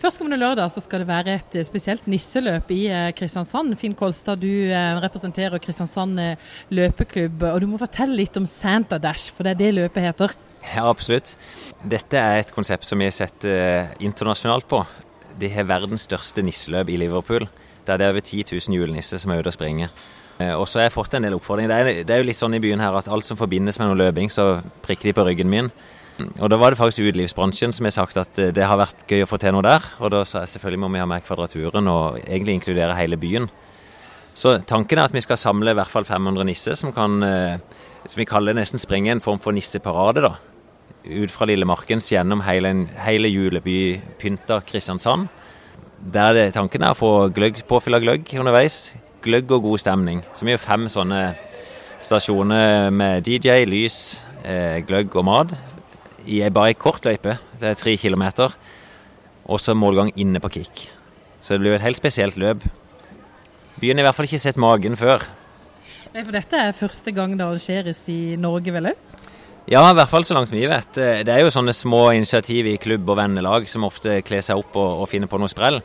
Førstkommende lørdag så skal det være et eh, spesielt nisseløp i eh, Kristiansand. Finn Kolstad, du eh, representerer Kristiansand løpeklubb. og Du må fortelle litt om Santa Dash, for det er det løpet heter? Ja, absolutt. Dette er et konsept som vi har sett internasjonalt på. De har verdens største nisseløp i Liverpool. Der det er over 10 000 julenisser som er ute og springer. Og så har jeg fått en del oppfordringer. Det det er jo litt sånn i byen her at alt som forbindes med noe løping, så prikker de på ryggen min. Og da var det faktisk utelivsbransjen som har sagt at eh, det har vært gøy å få til noe der. Og da sa jeg selvfølgelig må vi ha med Kvadraturen og egentlig inkludere hele byen. Så tanken er at vi skal samle i hvert fall 500 nisser som eh, som vi kaller nesten springe en form for nisseparade. da. Ut fra Lillemarkens gjennom hele, hele julebypynta Kristiansand. Der det, tanken er å få gløgg, påfyll gløgg underveis. Gløgg og god stemning. Så vi har fem sånne stasjoner med DJ, lys, eh, gløgg og mat i bare ei kort løype. Det er tre kilometer. Og så målgang inne på Kick. Så det blir jo et helt spesielt løp. Byen har i hvert fall ikke sett magen før. Nei, For dette er første gang det arrangeres i Norge, vel òg? Ja, i hvert fall så langt vi vet. Det er jo sånne små initiativ i klubb og vennelag som ofte kler seg opp og, og finner på noe sprell.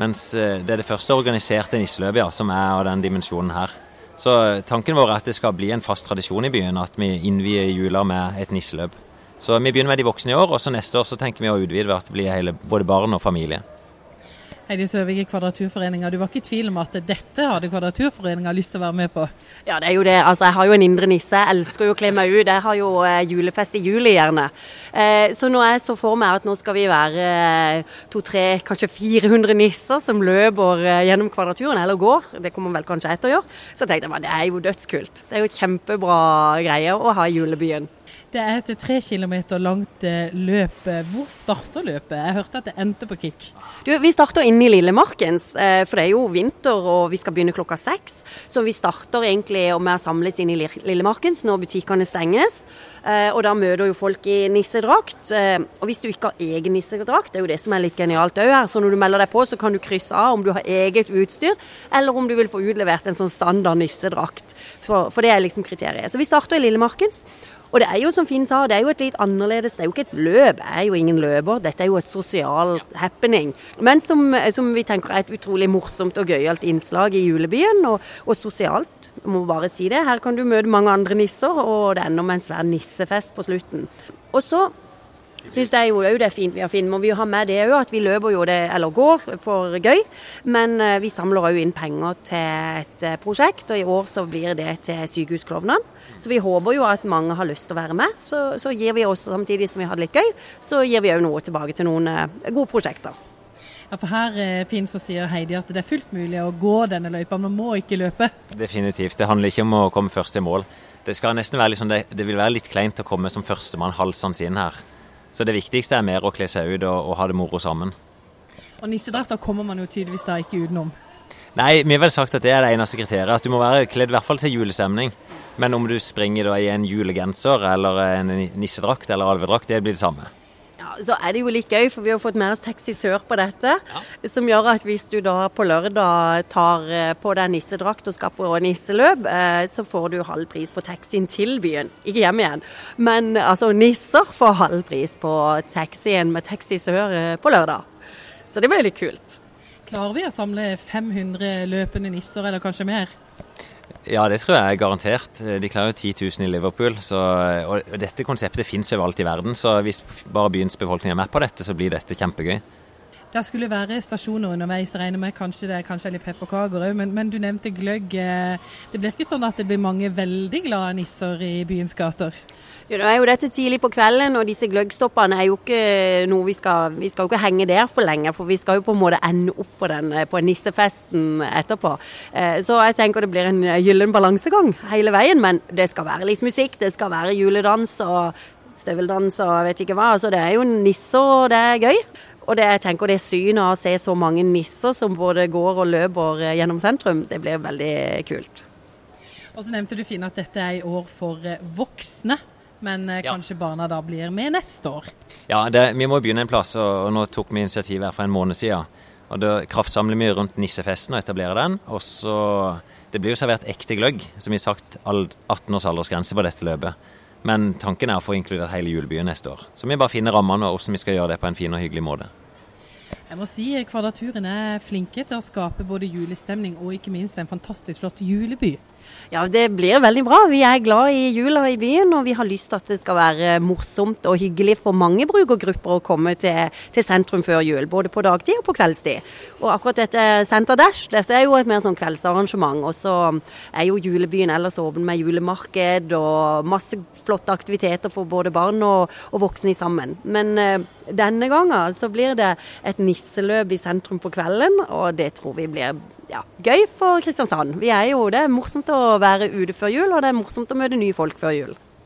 Mens eh, det er det første organiserte nisseløpet ja, som er av den dimensjonen her. Så tanken vår er at det skal bli en fast tradisjon i byen at vi innvier jula med et nisseløp. Så vi begynner med de voksne i år, og så neste år så tenker vi å utvide ved at det blir hele, både barn og familie. Heidi Søvik i Kvadraturforeninga, du var ikke i tvil om at dette hadde Kvadraturforeninga lyst til å være med på? Ja, det er jo det. Altså, jeg har jo en indre nisse. Jeg elsker jo å kle meg ut. Jeg har jo eh, julefest i juli, gjerne. Eh, så nå er jeg så for meg at nå skal vi være eh, to-tre, kanskje 400 nisser som løper eh, gjennom Kvadraturen, eller går. Det kommer vel kanskje etter å gjøre. Så tenkte jeg at det er jo dødskult. Det er jo kjempebra greie å ha i julebyen. Det er et tre kilometer langt eh, løp. Hvor starter løpet? Jeg hørte at det endte på Kick. Du, vi starter inne i Lillemarkens, eh, for det er jo vinter og vi skal begynne klokka seks. Så vi starter egentlig med å samles inn i Lillemarkens når butikkene stenges. Eh, og da møter jo folk i nissedrakt. Og hvis du ikke har egen nissedrakt, det er jo det som er litt genialt òg her. Så når du melder deg på, så kan du krysse av om du har eget utstyr, eller om du vil få utlevert en sånn standard nissedrakt. For, for det er liksom kriteriet. Så vi starter i Lillemarkens. Og det er jo som Finn sa, det er jo et litt annerledes Det er jo ikke et løp, jeg er jo ingen løper. Dette er jo et sosial happening. Men som, som vi tenker er et utrolig morsomt og gøyalt innslag i julebyen, og, og sosialt. Må bare si det. Her kan du møte mange andre nisser, og det ender med en svær nissefest på slutten. Og så syns jeg jo det er fint vi har Finn. Må vi ha med det òg, at vi løper jo det, eller går, for gøy. Men eh, vi samler òg inn penger til et eh, prosjekt, og i år så blir det til Sykehusklovnene. Så vi håper jo at mange har lyst til å være med. Så, så gir vi også, samtidig som vi har det litt gøy, så gir vi òg noe tilbake til noen eh, gode prosjekter. Ja, for Her Finn, så sier Heidi at det er fullt mulig å gå denne løypa, man må ikke løpe. Definitivt. Det handler ikke om å komme først i mål. Det skal nesten være litt sånn, det, det vil være litt kleint å komme som førstemann halsende inn her. Så det viktigste er mer å kle seg ut og, og ha det moro sammen. Og nissedrakter kommer man jo tydeligvis da ikke utenom? Nei, vi har vel sagt at det er det eneste kriteriet. At du må være kledd i hvert fall til julestemning. Men om du springer da i en julegenser eller en nissedrakt eller alvedrakt, det blir det samme så er det jo litt gøy, for vi har fått med oss Taxi Sør på dette. Ja. Som gjør at hvis du da på lørdag tar eh, på deg nissedrakt og skal på nisseløp, eh, så får du halv pris på taxien til byen. Ikke hjem igjen. Men altså, nisser får halv pris på taxien med Taxi Sør eh, på lørdag. Så det blir litt kult. Klarer vi å samle 500 løpende nisser, eller kanskje mer? Ja, det tror jeg er garantert. De klarer jo 10 000 i Liverpool. Så, og dette konseptet fins overalt i verden, så hvis bare byens befolkning er med på dette, så blir dette kjempegøy. Det skulle være stasjoner underveis, regner med kanskje det er litt pepperkaker òg. Men, men, du nevnte gløgg. Det blir ikke sånn at det blir mange veldig glade nisser i byens gater? Jo, det er jo dette tidlig på kvelden, og disse gløggstoppene er jo ikke noe vi skal Vi skal jo ikke henge der for lenge, for vi skal jo på en måte ende opp på, den, på nissefesten etterpå. Eh, så jeg tenker det blir en gyllen balansegang hele veien, men det skal være litt musikk, det skal være juledans og støveldans og vet ikke hva. Så det er jo nisser, og det er gøy. Og det, jeg tenker det synet av å se så mange nisser som både går og løper gjennom sentrum, det blir veldig kult. Og så nevnte du Finn at dette er i år for eh, voksne. Men eh, ja. kanskje barna da blir med neste år? Ja, det, vi må begynne en plass. Og, og nå tok vi initiativet her for en måned siden. Og Da kraftsamler vi rundt nissefesten og etablerer den. Og så Det blir jo servert ekte gløgg, som vi har sagt 18 års aldersgrense på dette løpet. Men tanken er å få inkludert hele julebyen neste år. Så vi bare finner rammene og hvordan vi skal gjøre det på en fin og hyggelig måte. Jeg må si Kvadraturen er flinke til å skape både julestemning og ikke minst en fantastisk flott juleby. Ja, det blir veldig bra. Vi er glad i jula i byen, og vi har lyst til at det skal være morsomt og hyggelig for mange brukergrupper å komme til, til sentrum før jul. Både på dagtid og på kveldstid. Og akkurat dette Center Dash, dette er jo et mer sånn kveldsarrangement. Og så er jo julebyen ellers åpen med julemarked og masse flotte aktiviteter for både barn og, og voksne sammen. Men eh, denne gangen så blir det et nisseløp i sentrum på kvelden, og det tror vi blir ja, gøy for Kristiansand. Vi er jo, Det er morsomt å være ute før jul, og det er morsomt å møte nye folk før jul.